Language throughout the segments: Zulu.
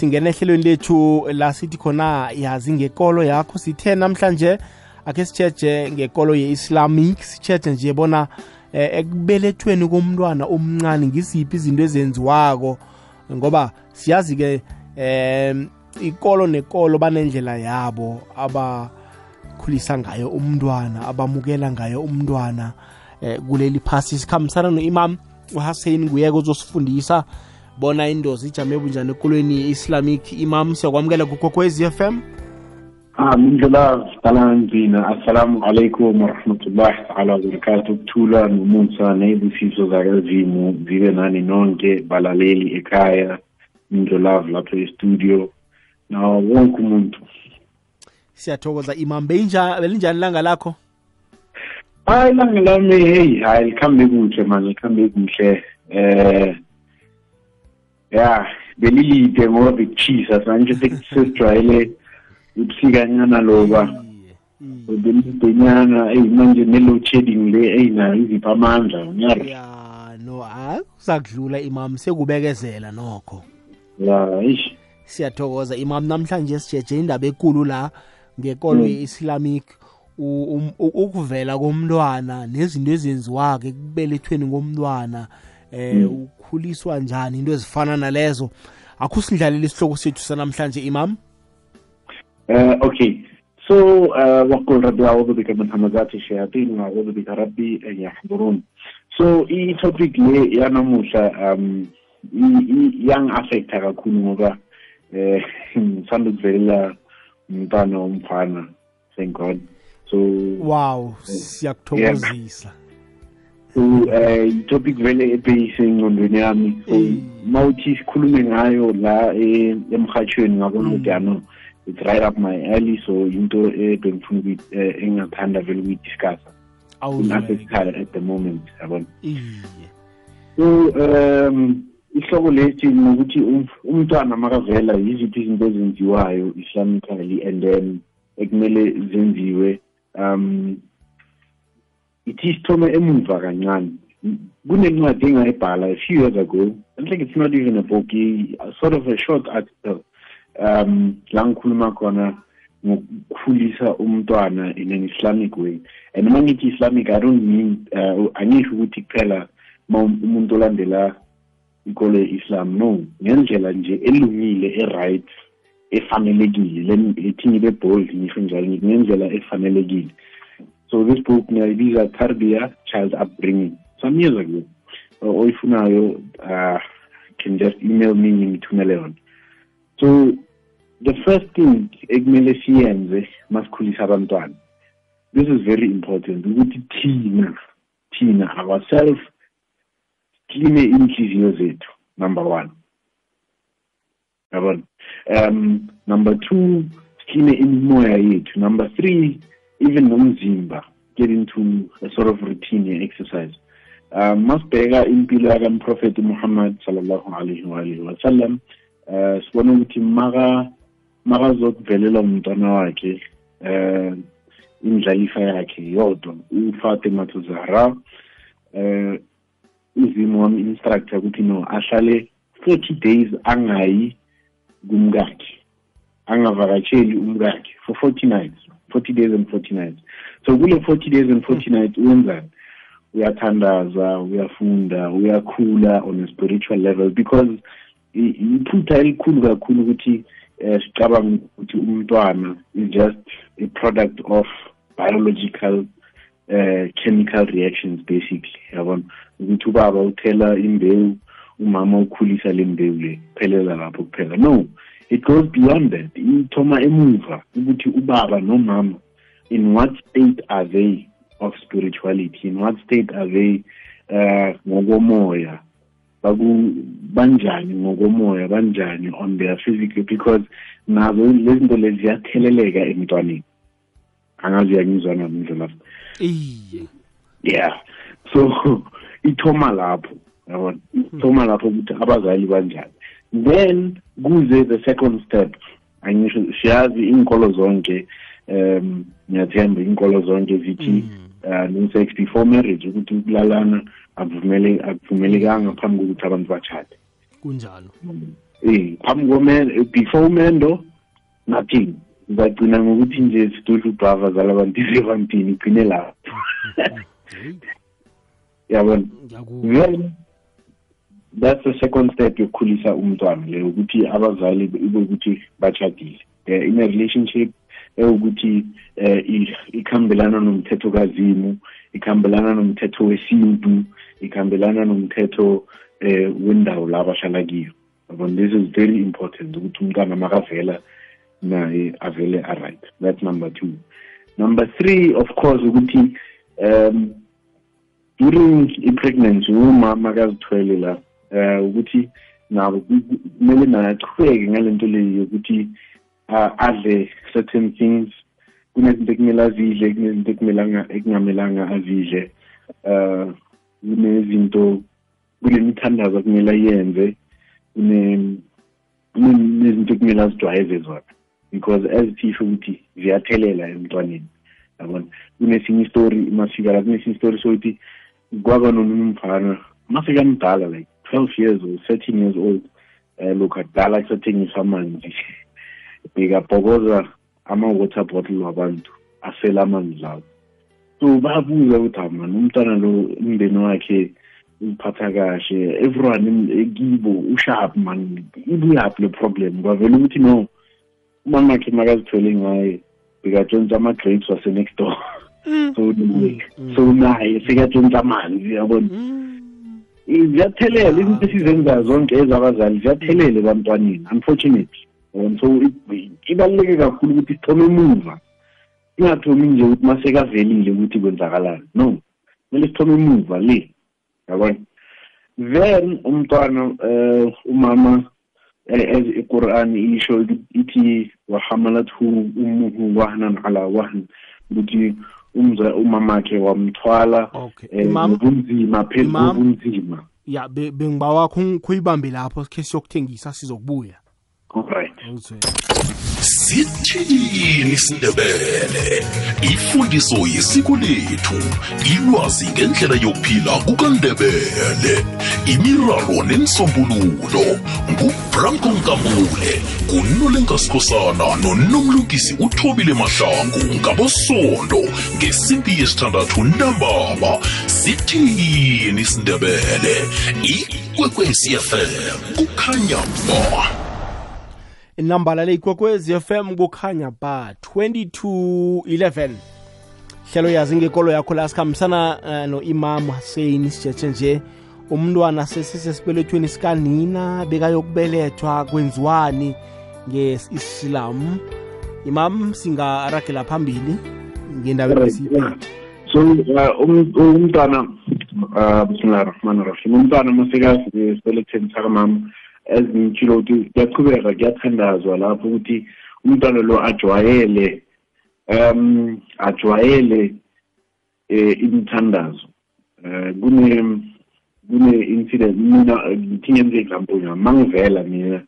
singena ehlelweni lethu la sithi khona yazi ngekolo yakho sithe namhlanje akhe sitsheje ngekolo ye-islamic. Sitsheje nje bona eh, ekubelethweni komntwana omncane ngisiphi izinto ezenziwako. Ngoba siyazi-ke eh ikolo nekolo banendlela yabo abakhulisa ngayo umntwana abamukela ngayo umntwana eh kuleli phasi. Sikhambisana no-imam uhassein nguyeke uzosifundisa bona indozi ijame bunjani ekolweni ye-islamic imam? Siyakwamukela kukokwez f m. Alhamdulillah, salamzina. Assalamu alaikum warahmatullahi taala wabarakatu Ukuthula nomusa nezifiso zakazimu zibe nani nonke balaleli ekhaya indlolavu lapho estudio nawo wonke umuntu. Siyathokoza imam belinjani langa lakho? Hayi langa lami heyi hayi likhambe kuhle manje likhambe kuhle. Eh ya belilide ngoba bekuchisa manje sesijwayele ubusikanyana loba belidenyana eyi manje ne-load shedding le eyinayo izipha amandla ngiyari ya no hayi kusakudlula imam sekubekezela nokho. Ya ish siyathokoza imam namhlanje sijeje indaba ekulu la ngekolo ye-islamic. Ukuvela komntwana nezinto ezenziwake ekubelethweni komntwana. eh mm. ukhuliswa njani? Into ezifana nalezo. Akusidlalela isihloko sethu sanamhlanje imam? Uh, okay. So eh, uh, waqul rabbi a'udhu bika min hamazati shayatin wa a'udhu bika rabbi an yahdurun so i-topic le yanamuhla um yang-affecta kakhulu ngoba eh ngisanda ukuvelela umntwana omfana thank god. So wow eh, siyakuthokozisa so eh i-topic vele ebheyise engqondweni yami. So mawuthi sikhulume ngayo la emhathweni ngabona ukuthi ano it's right up my alley so into ebengifuna ukuthi engingathanda vele ukuyidiscussa. In-affectile at the moment yabona? So um ihloko lethi nokuthi umntwana makavela yiziphi izinto ezenziwayo islamically and then ekumele zenziwe um ithi sithome emuva kancane. Kunencwadi engayibhala a few years ago i think it's not even a book sort of a short article um la ngikhuluma khona ngokukhulisa umntwana in an islamic way. And uma ngithi islamic i don't mean uh, angisho ukuthi kuphela umuntu olandela ikolo ye-islam no. Ngendlela nje elungile e-right efanelekile. Lethi ngibe bold ngisho njalo ngendlela efanelekile this book ngiyayibiza tarbiya child upbringing. Some years ago oyifunayo uh, can just email me ngithumele yona so the first thing ekumele siyenze masikhulisa abantwana. This is very important ukuthi thina thina ourselves cleane inhliziyo zethu number one. Yabona? Um number two cleane imimoya yethu. Number three even nomzimba get into a sort of routine ye-exercise um masibheka impilo yakamprofethi muhammad sallallahu alaihi waalihi wasallam uh sibona ukuthi maka makazokuvelela umntwana wakhe uh indlalifa yakhe yodwa ufatima zahra uh uzimo wami-instructor ukuthi no ahlale 40 days angayi kumkakhe angavakatsheli umkakhe for 40 nights 40 days and 40 nights. So kule 40 days and 40 nights wenzani uyathandaza uyafunda uyakhula on a spiritual level because iphutha elikhulu kakhulu ukuthi um sicabanga ukuthi umntwana is just a product of biological uh, chemical reactions basically yabona? Ukuthi ubaba uthela imbewu umama ukhulisa le mbewu le phelela lapho kuphela. No it goes beyond that. Ithoma emuva ukuthi ubaba nomama in what state are they of spirituality? In what state are they uh ngokomoya? Banjani ngokomoya? Banjani on their physical? Because nazo lezinto lezi ziyatheleleka emntwaneni. Angazi yangizwa namndlela iye. Yeah. So ithoma lapho yabona? Ithoma lapho ukuthi abazali banjani then kuze the second step. Angisho siyazi inkolo zonke um ngiyathemba inkolo zonke zithi uh, no sex before marriage ukuthi ukulalana akuvumelekanga phambi kokuthi abantu bachade kunjalo. Eh phambi komendo before umendo nothing. Ngizagcina ngokuthi nje sidudla ubhava zalabantu isevantini igcine lapho. Yabona that's the second step yokukhulisa umntwana le ukuthi abazali ibe ukuthi bachadile in a relationship ewukuthi um ikhambelana nomthetho kazimu ikhambelana nomthetho wesintu ikhambelana nomthetho um wendawo la bahlala kiyo. Yabona this is very important ukuthi umntwana makavela naye avele aright. That's number two. Number three of course ukuthi um during i-pregnancy umama kazithwele la eh ukuthi nabo kumele naqhubeke ngalento leyo yokuthi adle certain things. Kunezinto ekumele azidle kunezinto ekungamelanga azidle. Uh kunezinto kulemithandazo okumele ayenze. Kunezinto ekumele azijwayeze zona. Because ezithisho ukuthi ziyathelela emntwaneni yabona? Kunesinye istori masifika la kunesinye istori sokuthi kwaba nomunye umfana masekamdala like twelve years old thirteen years old um lokhu akudala kusathengisa amanzi. Bekabhokoza ama-water bottle wabantu asela amanzi lawo. So babuza ukuthi amani umntwana lo umndeni wakhe uphatha kahle. Everyone kibo ushap man. Ibuyaphi le problem. Kwavele ukuthi no umama wakhe makazithwele ngaye bekatshontsha ama-grapes wase-next door. Mm. mm. so naye sekatshontsha amanzi yabona ziyathelela izinto esizenza zonke ezabazali ziyathelela ebantwaneni unfortunately so ibaluleke kakhulu ukuthi sithome emuva. Ingathomi nje ukuthi masekavelile ukuthi kwenzakalani. No kumele sithome emuva le yabona? Then umntwana um umama as iquran isho ithi wahamalathu ummuhu wahnan ala wahn ukuthi umamakhe wamthwala ngobunzima phezu kobunzima. Ya bengibawa khuyibambe lapho sikhe siyokuthengisa sizokubuya. Alright sithini isindebele ifundiso yesiko lethu ilwazi ngendlela yokuphila kukandebele. Imiraro nemisombululo ngubranko nkambule ngunolenkasikhosana nonomlungisi uthobile mahlangu ngabosondo ngesimpi yesithandathu ntambama. Sithini isindebele ikwekwecfm kukhanya ba inambala leyikwekwezi FM kukhanya ba 2211 hlelo yazi ngekolo yakho la sikhambisana uh, no-imam Hussein sijeje nje. Umntwana sesisesibelethweni sikanina bekayokubelethwa kwenziwani nge-islam imam singaragela phambili ngendaba so uh, um, umntwana uh, bismillah rahman rahim umntwana masekasibelethweni sakamama ezingitshilo ukuthi kuyaqhubeka kuyathandazwa lapho ukuthi umntwana lo ajwayele um ajwayele eh imithandazo. Eh kune kune incident mina ngithi ngenze example nami mangivela mina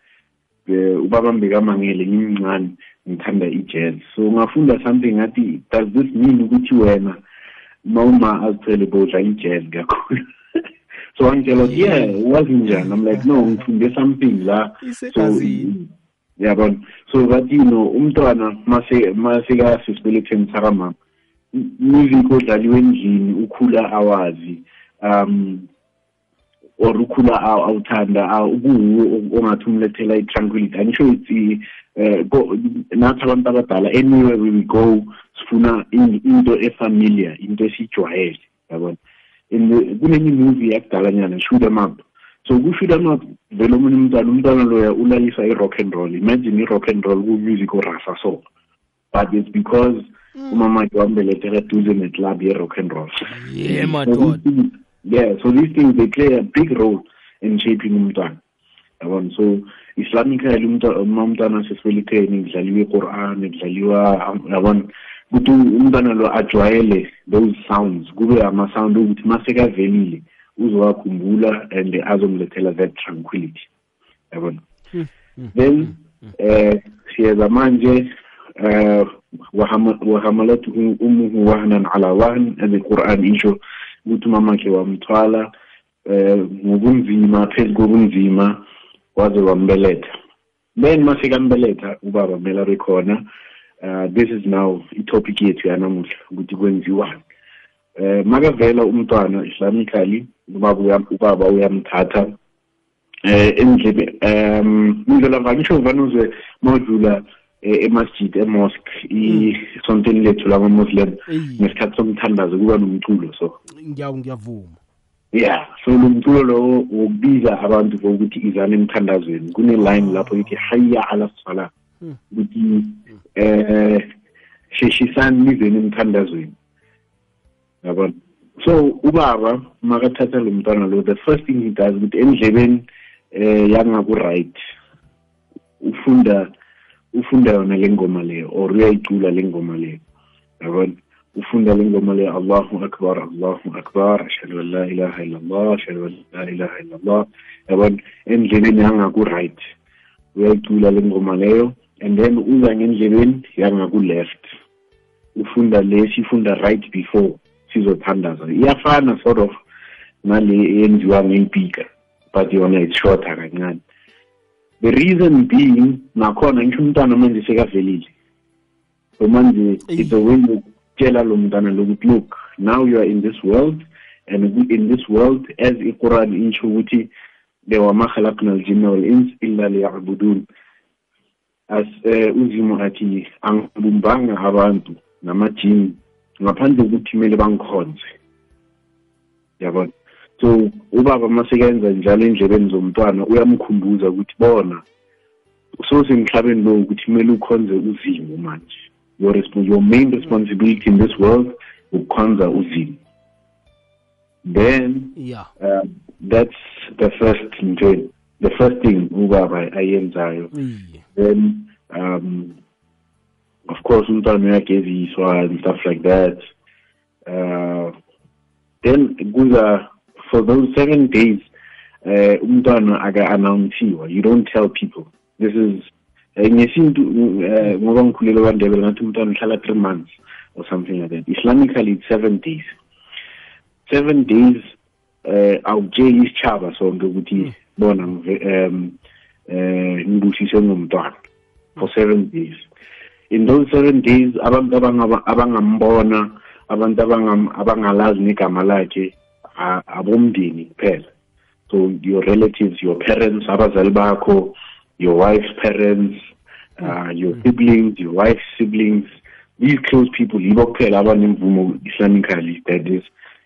ubaba mbekamangele ngimncane ngithanda i-jazz. So ngafunda something ngathi does this mean ukuthi wena noma azithwele bodla i-jazz kakhulu? So wangitshela ukuthi yeah wazinjani i'm like no ngifunde something la. So yabona so bathi you know umntwana masekasesibelethweni sakamama music odlaliwe endlini ukhula awazi um or ukhula awuthanda ukuwo ongathi umlethela i-tranquility. Angisho ithi um nathi abantu abadala anywhere we go sifuna into efamiliar into esijwayele yabona? In the kunenye movie yakudalanyana shoot em up so ku-shoot em up vele omunye umntwana umntwana loya ulayisa i-rock and roll. Imagine i-rock and roll ku-music orasa so. But it's because mm. umamakhe wambelethela neclub ye-rock and roll. Yeah, so these things they play a big role in shaping umntwana. Yabona? So islamically umntwana sesibeletheni kudlaliwa iquran kudlaliwa yabona ukuthi umntwana lo ajwayele those sounds kube ama-sound ukuthi masekavelile uzowakhumbula and azomlethela that tranquility. Yabona? Hmm, hmm, then eh siyeza manje eh wahamalat ummuhu wahnan ala wahn as quran isho ukuthi umamakhe wamthwala eh ngobunzima phezu kobunzima waze wambeletha. Then masekambeletha ubaba kumele abe khona uh, this is now itopic yethu yanamuhla ukuthi kwenziwani. Eh makavela umntwana islamically ubaba ubaba uyamthatha eh endlebe um indlela ngisho vanuzwe modula emasjid emosque isonteni lethu lama-muslim ngesikhathi somthandazo kuba nomculo so. Ngiyavuma. Yeah so lo mculo lowo wokubiza abantu ukuthi izane emthandazweni. Kune-line lapho ithi hayya ala sala ukuthi eh sheshisani nizeni emthandazweni yabona? So ubaba makathatha lo mntwana lo the first thing he does ukuthi endlebeni eh yangaku-right ufunda ufunda yona le ngoma leyo or uyayicula le ngoma leyo yabona? Ufunda le ngoma leyo allahu akbar allahu akbar ashhadu an la ilaha illallah ashhadu an la ilaha illallah. Yabona? Endlebeni yangaku-right uyayicula le ngoma leyo and then uza ngendlebeni yangaku-left ufunda le sifunda right before sizothandaza. Iyafana sort of nale eyenziwa ngempika but yona it's shorter kancane. The reason being nakhona ngisho umntwana manje sekavelile. So manje it's a way yokutshela lo mntwana lokuthi look now you are in this world and in this world as iquran insho ukuthi bewama khalaqna aljinna wal ins illa liya'budun as uh, uzimo athi angibumbanga abantu namajini ngaphandle kokuthi kumele bangikhonze. Yabona? So ubaba masekenza njalo endlebeni zomntwana uyamkhumbuza ukuthi bona sosemhlabeni lo ukuthi kumele ukhonze uzimo manje. Your, your main responsibility in this world ukukhonza uzimo then yeah. uh, that's the first thing the first thing ubaba ayenzayo. Then um of course umntwana uyageziswa and stuff like that. Uh then kuza for those seven days uh aka-announsiwa you don't tell people. This is uh, ngesintu uh, ngoba ngikhulele kwandebele ngathi umntwana uhlala three months or something like that. Islamically it's seven days. Seven days uh awutsheli isitshaba sonke ukuthi bona um eh ngibusise ngomntwana for seven days. In those seven days abantu abangambona abantu abangalazi negama lakhe abomndeni kuphela. So your relatives your parents abazali bakho your wife's parents uh, your siblings your wife's siblings these close people yibo kuphela abanemvumo islamically that is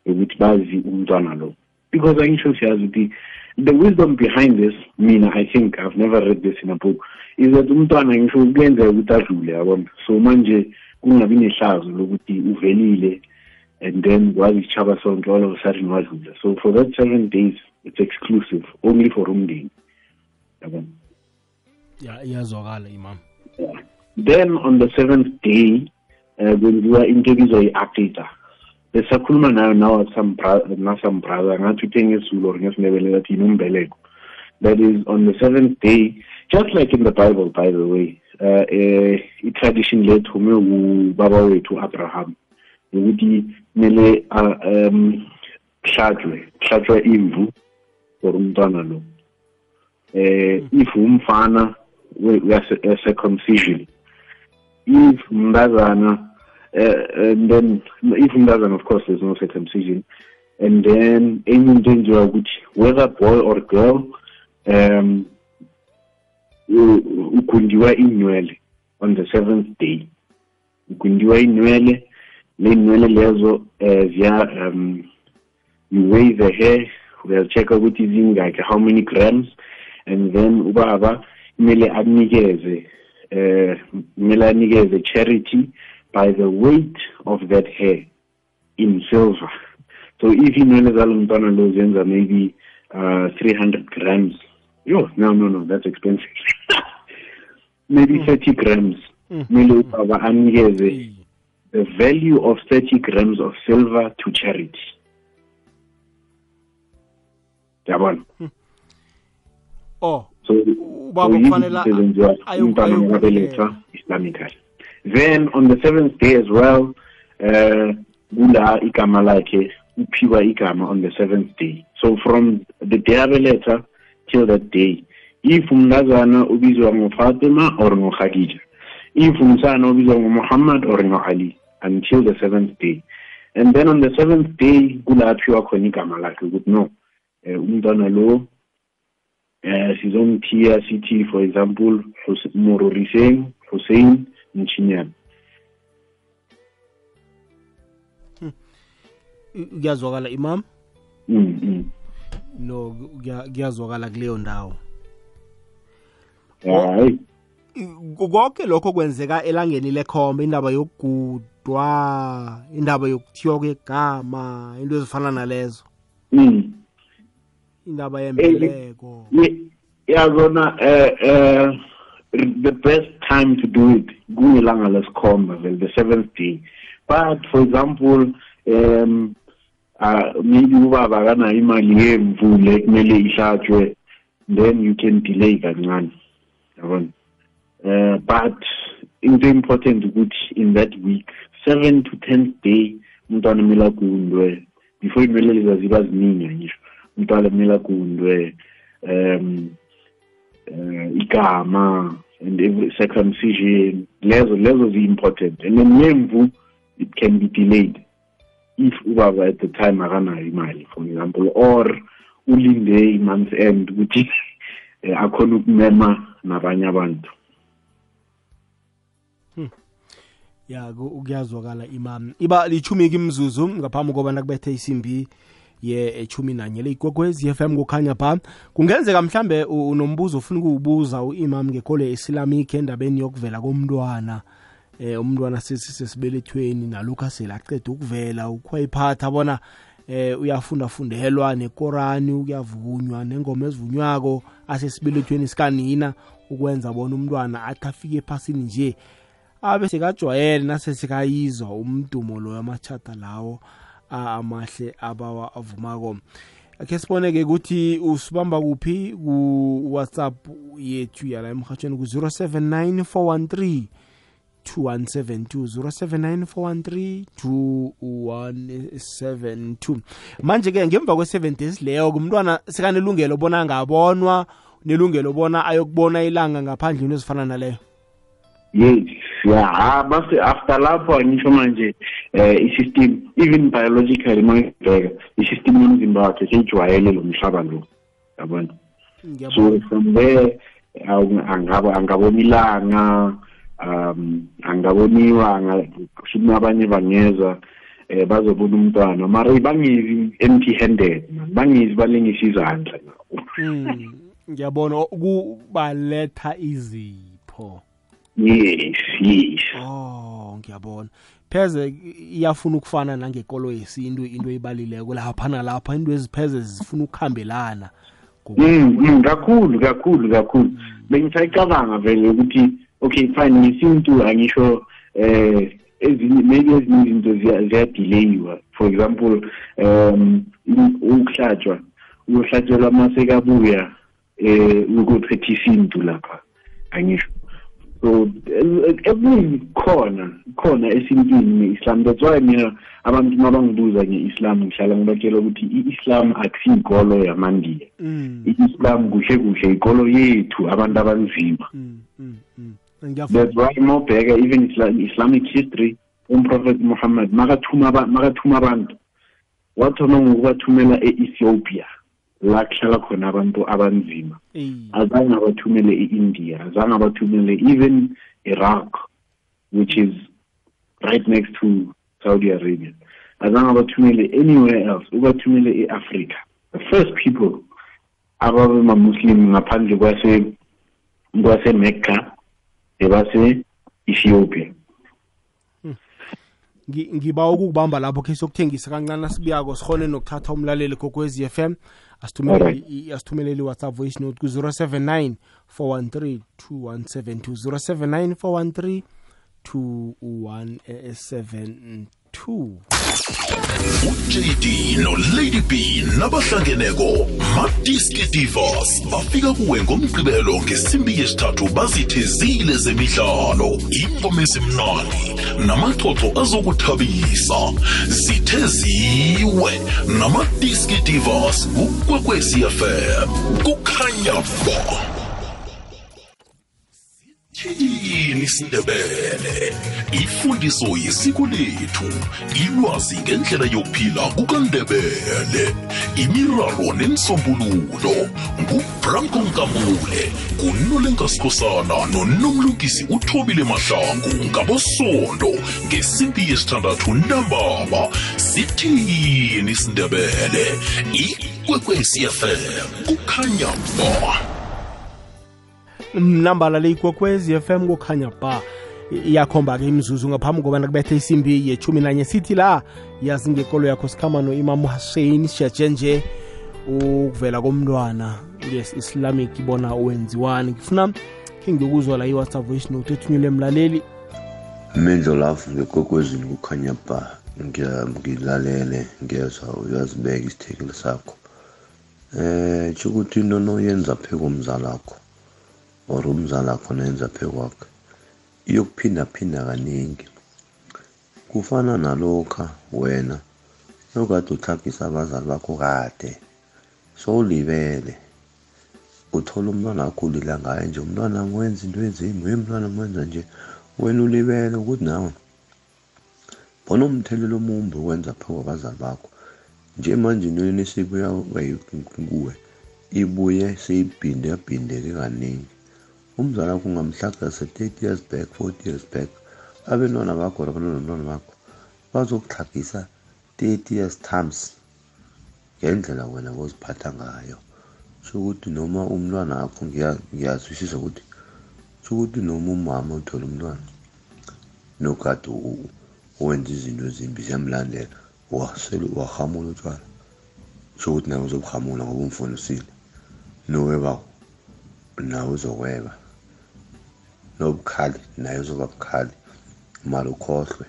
ukuthi bazi umntwana lo. Because angisho siyazi ukuthi the wisdom behind this mina i think i've never read this in a book is that umntwana ngisho kuyenzeka ukuthi adlule yabona? So manje kungabi nehlazo lokuthi uvelile and then kwazi isitshaba sonke all of a sudden wadlula. So for that seven days it's exclusive only for umndeni yabona? Ya iyazwakala imam. Then on the seventh day uh, kwenziwa into ebizwa i-updater besakhuluma nayo now nasam brother ngathi uthe ngesizulu or ngesindebele kathi yinombeleko. That is on the seventh day just like in the bible by the way uh, uh, i-tradition lethu ume ubaba wethu u-abraham ukuthi kumele um kuhlatshwe kuhlatshwa imvu for umntwana lo. Eh if umfana we-circumcision if mntazana uh, and then if umntazana of course there's no circumcision and then enye danger which whether boy or girl um ugundiwa on the seventh day. Ugundiwa inywele ley'nwele lezo um um you weigh the hair uyacheck-a ukuthi zingakhi how many grams and then ubaba kumele uh charity by the weight of that hair in silver. So if inwele zalo mntwana lo zenza maybe uh 300 grams. Yo no no no that's expensive. Maybe mm. 30 grams. Mm. ubaba anikeze the value of 30 grams of silver to charity. Yabona? Oh so ubaba kufanele umntwana makabelethwa islamically then on the seventh day as well uh kula igama lakhe uphiwa igama on the seventh day. So from the day abeletha till that day if umntazana ubizwa ngofatima or ngokhadija if umsana ubizwa ngomuhammad or ngo-ali until the seventh day. And then on the seventh day kula aphiwa khona igama lakhe ukuthi no um umntwana lo eh sizomthiya sithi for example Muroriseng Hussein Mchinyana kuyazwakala imam? Mm, -hmm. no kuya- kuyazwakala kuleyo ndawo. Hayi. Konke lokho kwenzeka elangeni lekhomba indaba yokugudwa indaba yokuthiywa kwegama into ezifana nalezo. Mm. indaba yembeleko Ye- yazona eh eh the best time to do it kuyilanga lesikhomba vele the seventh day. But for example um uh, maybe ubaba akanayo imali yemvu le kumele ihlatshwe then you can delay kancane. Yabona? Uh, but into important ukuthi in that week seven to ten day umntwana kumele agundwe. Before imele ziba ziningi ngisho umntwana kumele agundwe um uh, igama and every circumcision lezo lezo zi-important and then nemvu it can be delayed. If ubaba at the time akanayo imali for example or ulinde i-month end ukuthi eh, akhona ukumema nabanye abantu. Ya ku- kuyazwakala imam. Iba lichumi kimzuzu ngaphambi kobana kubethe isimbi ye echumi nanye leyigogwezi FM kukhanya pha. Kungenzeka mhlambe u- unombuzo ufuna ukuwubuza u-imam ngekole islamic endabeni yokuvela komntwana. Eh umntwana sesisesibelethweni nalokhu asele aqeda ukuvela ukhwayiphatha bona eh uyafunda fundelwa nekorani kuyavunywa nengoma ezivunywako asesibelethweni sikanina ukwenza bona umntwana athi afike ephasini nje abe sekajwayele nasesekayizwa umdumo loyo amachata lawo. a- amahle abawa avumako. Akhe siboneke ukuthi usibamba kuphi ku-whatsapp yethu yala emhatshweni ku-079 413 2172 079 manje-ke ngemva kwe-7 days leyo kumntwana sekanelungelo bona angabonwa nelungelo bona ayokubona ilanga ngaphandleni ezifana naleyo? Yes ya ah, base after lapho angisho manje eh i-system even biologically mangibheka i-system yomzimba wakhe seyijwayele lo mhlaba lo. Yabona? So from there awu- angabo angabona ilanga um angaboniwa anga- kushuthi abanye bangeza eh bazobona umntwana. Mara bangizi empty handed bangizi balengisa izandla Mm, ngiyabona. Kubaletha izipho. Yes yes. Oh ngiyabona. Pheze iyafuna ukufana nangekolo yesintu into ebalileko lapha nalapha into ezipheze zifuna ukuhambelana Mm, mm, kakhulu kakhulu kakhulu. Bengisayicabanga vele ukuthi okay fine ngesintu angisho eh ezinye maybe ezinye izinto ziya- ziyadelayiwa for example um ukuhlatshwa ukuhlatshelwa masekabuya eh ukuphetha isintu lapha angisho. Ekuningi khona khona esintwini ne-islam that's why mina abantu mabangibuza nge-islam ngihlala ngibatshela ukuthi i-islam akusiyikolo yamandiya Mm, i-islam kuhle kuhle ikolo yethu abantu abanzima. Mm, mm, mm. ngiyafuna that's why mawubheka even Isla- islamic history umprophet muhammad makathuma aba- makathuma abantu. Wathoma ngokubathumela e-ethiopia la kuhlala khona abantu abanzima. Eh, azange abathumele e-india azange abathumele even iraq which is right next to saudi arabia. Azange abathumele anywhere else ubathumele e-africa the first people ababe ma-muslim ngaphandle kwase kwasemecca ebase-ethiopia ngi- ngiba ukukubamba lapho khe sokuthengisa kancane sibuyako sikhone nokuthatha umlaleli kokwezi FM asithumele Alright. i- asithumele i-whatsapp voice note ku-079 413 2172 079 413 2172 uJD noLady B nabahlangeneko Madiski Divas bafika kuwe ngomgqibelo ngesimbi yesithathu bazithezile zemidlalo ingoma ezimnandi namaxoxo azokuthabisa. Zitheziwe namadiski divas ukwekwezi FM kukhanya ba sithini isindebele ifundiso yesiko lethu ilwazi ngendlela yokuphila kukandebele imiraro nensombululo ngubranko nkambule kunolenkasikhosana nonomlungisi uthobile mahlangu ngabosondo ngesimbi yesithandathu ntambama. Sithini isindebele ikwekwecfm kukhanya ba mnambala le ikwekwezi FM kukhanya ba iyakhomba-ke imzuzu ngaphambi kobana kubethe isimbi yechumi nanye. Sithi la yazi ngekolo yakho sikhama no-imam hussein shajenje nje ukuvela komntwana. Nges-islamic ibona wenziwani ngifuna khe ngiyokuzwa la i-whatsapp voice note ethunyelwe mlaleli. Mindlo lafu ngekwekwezini kukhanya ba ngilalele ngezwa uyazibeka isithekeli sakho. Eh chukuthi ukuthi into noyenza phe komzalakho or umzalakho nayenza phe kwakhe iyokuphindaphinda kaningi. Kufana nalokha wena nokade utlhagisa abazali bakho kade sowulibele. Uthola umntwana wakho ulila ngaye nje umntwana wenza into enzini we mntwana mwenza nje wena ulibele ukuthi nawe bona umthelelo omumbi wenza phe kwabazali bakho. Nje manje into yeni esibuya kuwe ibuye seyibhinde yabhindeke kaningi. Umzali wakho ungamhlagasa 30 years back 40 years back abantwana bakho or abantwana nomntwana bakho bazokuhlagisa 30 years times ngendlela wena boziphatha ngayo. Sokuthi noma umntwana wakho ngiyazwisisa ukuthi sokuthi noma umama uthola umntwana nogade wenza izinto ezimbi ziyamlandela wasele wahamula utshwala sokuthi nawe uzobuhamula ngoba umfundisile. Nowebako nawe uzokweba. Nobukhali naye uzoba bukhali mali ukhohlwe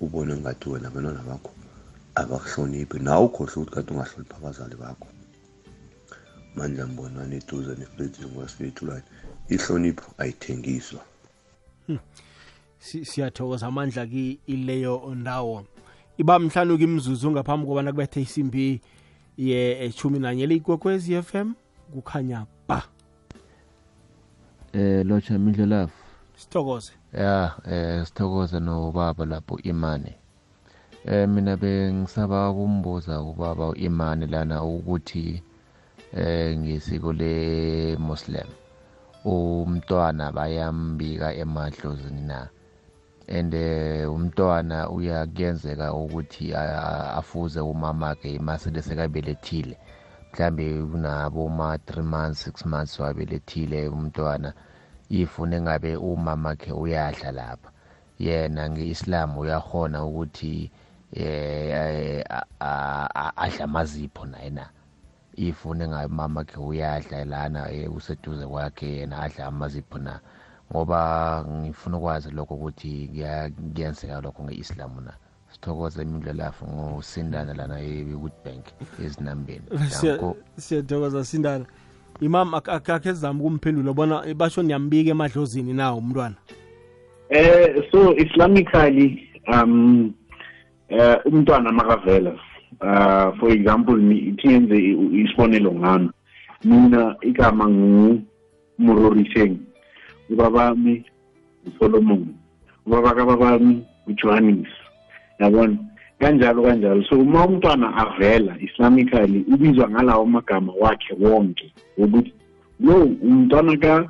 ubone ngathi wena abantwana bakho abakuhloniphi. Nawe ukhohlwe ukuthi kade ungahloniphi abazali bakho. Mandla mbonwane eduze nefleti ngwasifethulwane ihlonipho ayithengiswa. Siyathokoza amandla ki ileyo ndawo. Iba mhlanu kimzuzu ngaphambi kobana kubethe isimbi ye-chumi nanye leyikwekwezi m kukhanya ba. Eh lotsha mindlelafu sithokoze. Ya eh sithokoze nobaba lapho imane. Eh mina bengisaba kumbuza ubaba imane lana ukuthi eh ngesiko le Muslim umntwana bayambika emadlozini na? And umntwana uyakuyenzeka ukuthi afuze umamakhe masele sekabelethile mhlambe unabo ma 3 months 6 months wabelethile umntwana. Ifune engabe umamakhe uyadla lapha. Yena ngeislam uyahona ukuthi eh adla amazipho naye na? Ifune engabe umamakhe uyadla lana useduze kwakhe yena adla amazipho na? Ngoba ngifuna ukwazi lokho ukuthi kuyenzeka lokho ngeislam na? Sithokoze imindlelafu ngusindana lana e-woodbank ezinambeni. Siyathokoza sindana imam akakhe zama ukumphendula bona basho niyambika emadlozini nawo umntwana? Eh so islamically um eh umntwana makavela uh for example ithenze isibonelo ngami. Mina igama ngu Muroriseng ubabami uSolomon ubaba kababami uJohannes yabona? Kanjalo kanjalo. So uma umntwana avela islamically ubizwa ngalawo magama wakhe wonke ukuthi lo umntwana ka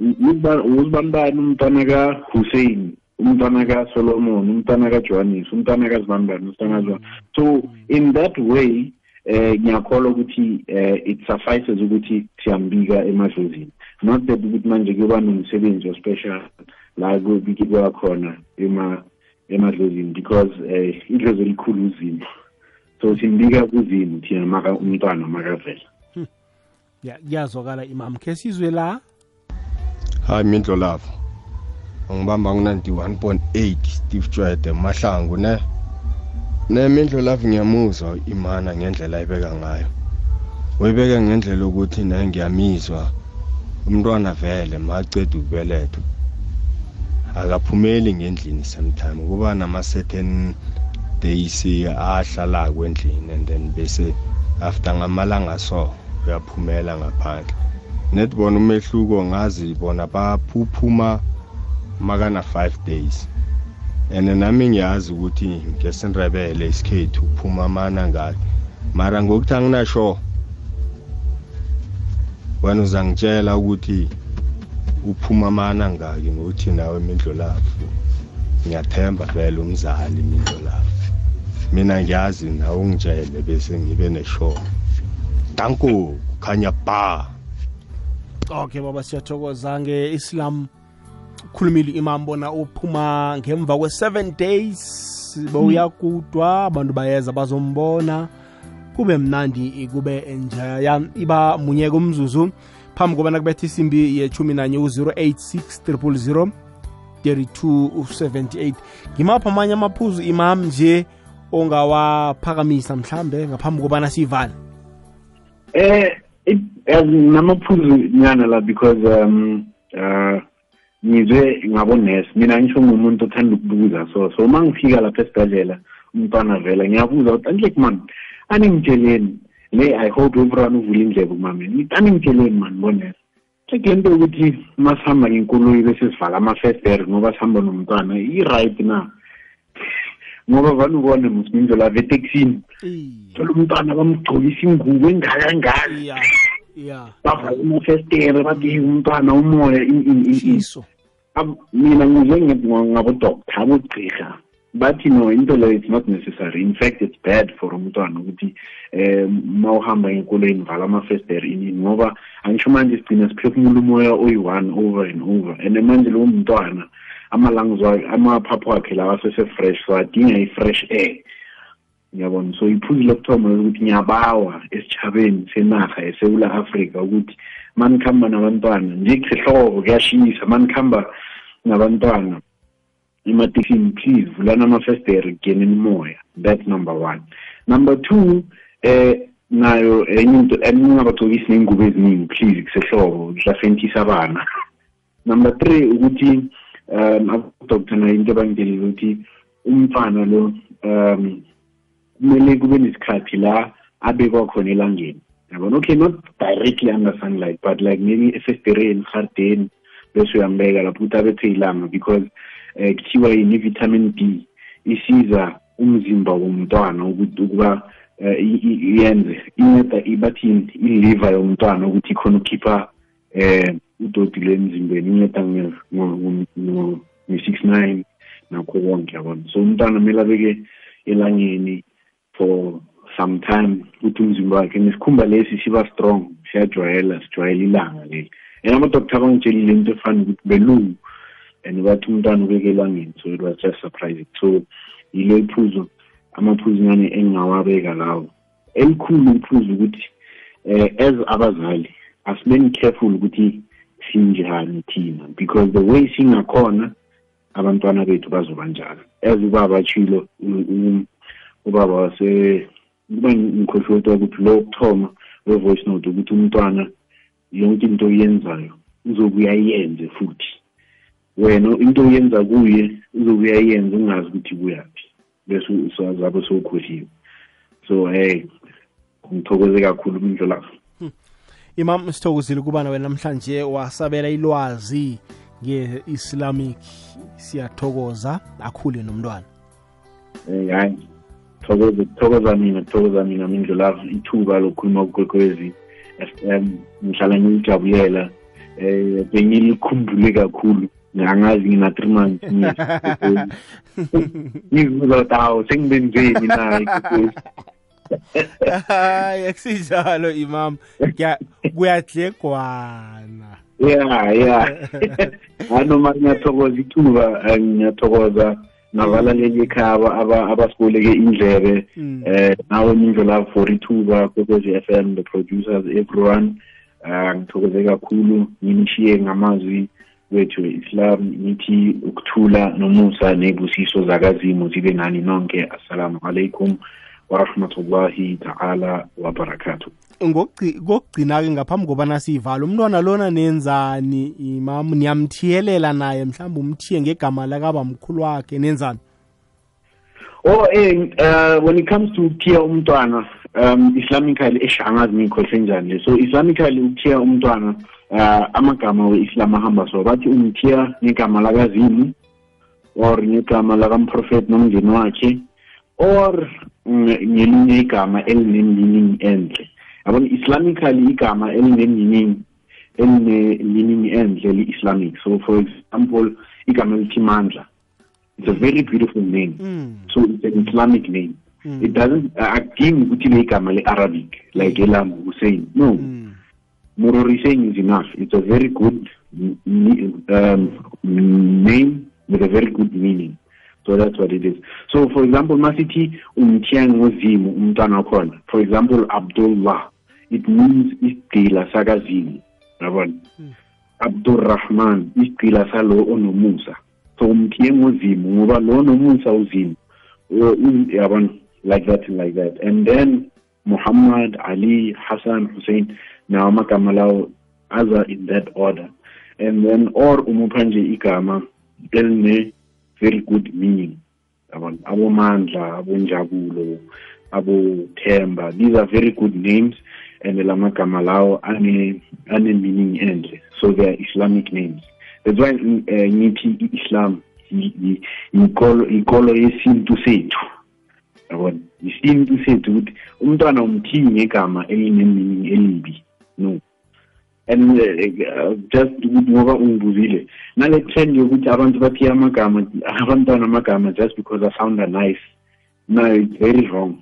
uzibambani umntwana ka Hussein umntwana ka Solomon umntwana ka Johannes umntwana ka Zibambani umntwana ka so in that way eh ngiyakholwa ukuthi it suffices ukuthi siyambika emadlozini not that ukuthi manje kuyoba nomsebenzi ospecial la kubikwa khona ema emadlozini because eh idlozi elikhulu uzimo so simbika kuzimo thina maka umntwana makavela. Ya kuyazwakala imam. Khe sizwe la? Hayi mindlo lavo ngibamba ku-91.8 steve jwede mahlangu ne? Nemindlo lavo ngiyamuzwa imana ngendlela ayibeka ngayo. Uyibeka ngendlela ukuthi naye ngiyamizwa. Umntwana vele maceda ukubelethwa. Akaphumeli ngendlini sometime kuba nama-certain days ahlalako endlini and then bese after ngamalanga so uyaphumela ngaphandle. Net bona umehluko ngazi bona baphuphuma makana 5 days. And nami ngiyazi ukuthi ngesindrebele isikhethu kuphuma amana ngakhe mara ngokuthi anginasho wena uzangitshela ukuthi uphuma amana ngaki ngokuthi nawe imindlolafu ngiyathemba vele umzali imindlolafu mina ngiyazi nawe ungitshele bese ngibe neshow danko kukhanya ba. Okay baba siyathokoza nge-islam khulumile imam bona uphuma ngemva kwe-7 days. Bowuyagudwa abantu bayeza bazombona. Kube mnandi kube enjaya iba munye kumzuzu. Phambi kobana kubetha isimbi yechumi nanye u-086 000 3278 ngimaphi amanye amaphuzu imam nje ongawaphakamisa mhlambe ngaphambi kobana siyivale eh namaphuzu nyana la because um uh ngizwe ngabonesi. Mina ngisho ngumuntu othanda ukubuza so so uma ngifika lapha esibhedlela umntwana vela ngiyabuza ukuthi antlek man aningitsheleni? le i hope everyone uvule indlebe kumameni nitaningitsheleni mani bonesa seke into yokuthi masihamba ngenkoloyi bese sivala amafestere ngoba sihamba nomntwana i-right na? Ngoba vanubone musimindlo lava eteksini thola umntwana bamgcobisa ingubo engakangani bavala amafestere bathi umntwana umoya mina nguze ngabodoktar abogqirha bathi no into leyo it's not necessary. In fact it's bad for umntwana ukuthi um ma uhamba enkoloyini vala amafestere inini ngoba angisho manje sigcina siphefumula umoya oyi-one over and over. And manje lowo mntwana ama-lungs wakhe amaphaphu wakhe lawa asese-fresh so adinga i-fresh air. Ngiyabona so iphuzu lokuthoma ukuthi ngiyabawa esitshabeni senarha esewula afrika ukuthi manikuhamba nabantwana. Nje kusehlobo kuyashisa manikuhamba nabantwana. Please vulani amafestere kugeneni umoya that's number one. Number two eh nayo enye into eningabagcokisi ney'ngubo eziningi please kusehlobo kusafentisa abana. Number three ukuthi um abodoktor nayo into ebangitshelile ukuthi umfana lo um kumele kube nesikhathi la abekwa khona elangeni. Yabona? Okay not directly under sunlight but like maybe efestereni hardeni bese uyambeka lapho ukuthi abethe ilanga because um kuthiwa yini i-vitamin d isiza umzimba womntwana ukuba ukuba yenze. Inceda ibathini iliver yomntwana ukuthi ikhona ukukhipha um le emzimbeni. Inceda nge-six nine nakho konke yabona? So umntwana kumele abeke elangeni for some time ukuthi umzimba wakhe nesikhumba lesi siba strong siyajwayela sijwayela ilanga leli. And amadoktha bangitshelile into efana ukuthi belungu and bathi umntwana ubeke elangeni so it was just surprising. So yilo iphuzo amaphuzu ngane engingawabeka lawo. Elikhulu iphuzu ukuthi eh as abazali asibeni careful ukuthi sinjani thina because the way singakhona abantwana bethu bazoba njalo. As ubaba chilo ubaba wase kuba ngikhohlotwa ukuthi lo kuthoma we-voice note ukuthi umntwana yonke into oyenzayo uzobuya yenze futhi. Wena into oyenza kuye uzobuya yenza ungazi ukuthi kuyaphi bese zabe sowukhohliwe so hey ngithokoze kakhulu umindlo lapho imam sithokozile ukuba nawe namhlanje wasabela ilwazi nge-islamic. Siyathokoza akhule nomntwana. Hayi thokoza thokoza mina thokoza mina mindlulavu ithuba lokukhuluma kukwekwezi. M ngihlala ngilijabulela eh bengilikhumbule kakhulu angazi ngina 3 months ngizibuza ukuthi awu sengibenzeni naye hayi akusinjalo imam kuyadlegwana ya ya anoma ngiyathokoza ithuba ngiyathokoza nabalaleli ekhaya abasiboleke indlebe eh nawe mindlela for ithuba kokwezi FM the producers everyone. Uh ngithokoze kakhulu nginishiye ngamazwi. Wethu islam ngithi ukuthula nomusa nebusiso zakazimu zibe nani nonke. Assalamu alaikum warahmatullahi ta'ala wabarakatuh. Kokugcina-ke ngaphambi kobana siyivala umntwana lona nenzani? Imam niyamthiyelela naye mhlawumbe umthiye ngegama lakaba mkhulu wakhe nenzani? Oh eh uh, when it comes to ukuthiya umntwana um islamically eshangazi ngikhohle njani le? So islamically ukuthiya umntwana uh, amagama we-islam ahamba so bathi umthiya ngegama lakazimu or ngegama lakamprofeti nomndeni wakhe or mm, ngelinye igama elinemeaning enhle. Yabona islamically igama elinemeaning eline-meaning enhle li-islamic. So for example igama elithi mandla it's a very beautiful name. Mm. so it's an islamic name. Mm. it doesn't akudingi ukuthi le igama le-arabic like elam hussein. No. Mm. Murori saying is enough. It's a very good um, name with a very good meaning. So that's what it is. So for example, Masiti umthiya ngozimu umntwana wakhona. For example, Abdullah. It means isigqila sakazimu. Yabona? Abdurrahman, isigqila salo onomusa. So umthiye ngozimu ngoba lo uzimu. Yabona? Like that like that. And then Muhammad, Ali, Hassan, Hussein, now amagama lawo aza in that order. And then or umupha nje igama eline very good meaning. Abomandla, abonjabulo, abothemba. These are very good names and la magama lawo ane ane meaning enhle. So they are Islamic names. That's why uh, i-islam ikolo ikolo yesintu sethu. yabona isintu sethu ukuthi umntwana umthiyi ngegama elinemeaning no. And uh, just ukuthi ngoba ungibuzile nale trend yokuthi abantu bathiya amagama abantwana amagama just because I sound nice. No it's very wrong.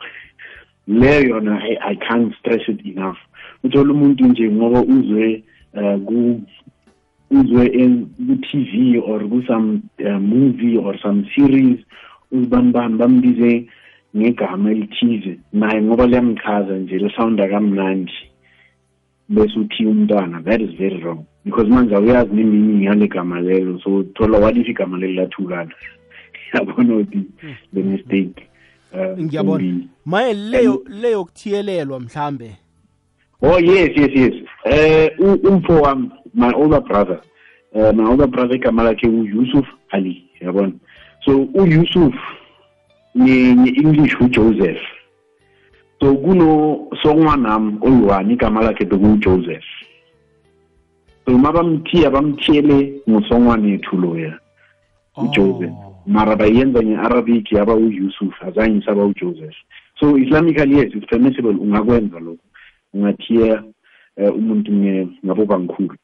Leyo yona I, I can't stress it enough. Uthola umuntu nje ngoba uzwe uh, ku uzwe en ku-TV or ku-some uh, movie or some series uzibanibani bambize ngegama elithize. Naye ngoba liyamchaza nje lisawunda kamnandi. Bese uthi umntwana that is very wrong because manje awuyazi nemeaning yale gama lelo so thola what if igama lelo lathukana yabona ukuthi the mistake uh, ngiyabona maye leyo leyo kuthiyelelwa mhlambe Oh yes, yes, yes. Eh umfo wami, my older brother. Uh, my older brother igama lakhe uYusuf Ali, yabona. So uYusuf ni ni English uJoseph. Toguno songwanam olwani kamala lakhe togu so ma bamthiya bamthiyele ngosongwane ethulo ya. Oh. uJoseph. Mara bayenza ngeArabic yaba uYusuf azange ba uJoseph. So Islamically yes it's permissible ungakwenza lokho. Ungathiya eh, umuntu ngabobankhulu.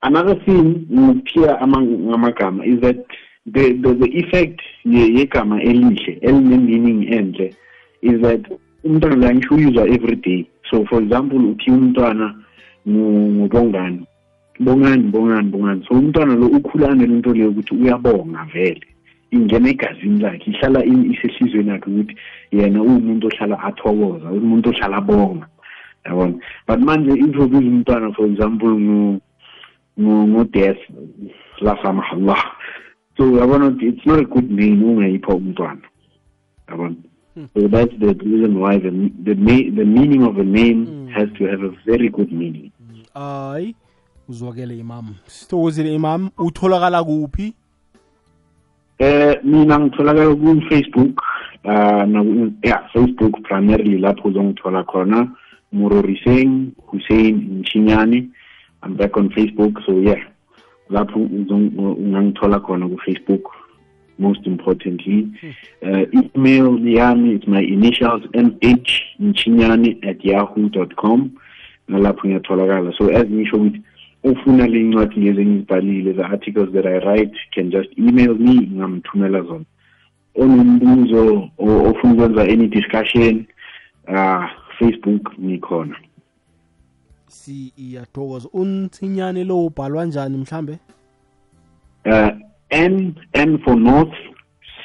Another thing ngokuthiya ngamagama is that the the, the effect yegama elihle eline meaning enhle is that umntwana la ngisho uyuzwa every day. So for example uthiya umntwana ngu- ngubongani bongani bongani bongani. So umntwana lo ukhulane lento leyo ukuthi uyabonga vele. Ingena egazini lakhe ihlala in- isehlizweni yakhe ukuthi yena uwumuntu ohlala athokoza umuntu ohlala abonga yabona? But manje if ubiza umntwana for example ngu- ngu- ngu-death la samahallah so yabona ukuthi it's not a good name ungayipha umntwana. Yabona? So that's the reason why the the, the meaning of a name has to have a very good meaning. Hayi uzwakele imam. Sithokozile imam utholakala kuphi? Eh mina ngitholakala ku Facebook uh na yeah Facebook primarily lapho uzongithola khona. Muroriseng Hussein Mchinyane I'm back on Facebook so yeah. Lapho uzongithola khona ku Facebook most importantly. Uh, email yami it's my initials mh mchinyane at yahoo.com nalapho ngiyatholakala. So as ngisho ukuthi ufuna le ncwadi lezi engizibhalile the articles that i write can just email me ngamthumela zona. Onombuzo o- ofuna ukwenza any discussion uh facebook ngikhona. Siyathokoza untsinyane lo ubhalwa njani mhlambe? Uh n n for north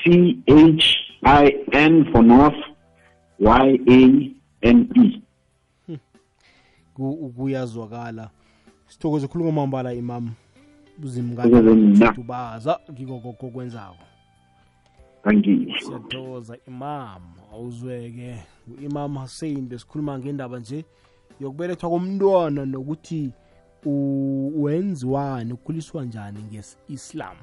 c h i n for north y a n e. Ku- kuyazwakala sithokoze khuluma mambala imam Thokozeni ngikokoko kwenzako thank you. Siyathokoza imam. Awuzweke. U-imam hussein besikhuluma ngendaba nje yokubelethwa komntwana nokuthi u- wenziwani ukhuliswa njani nges-islam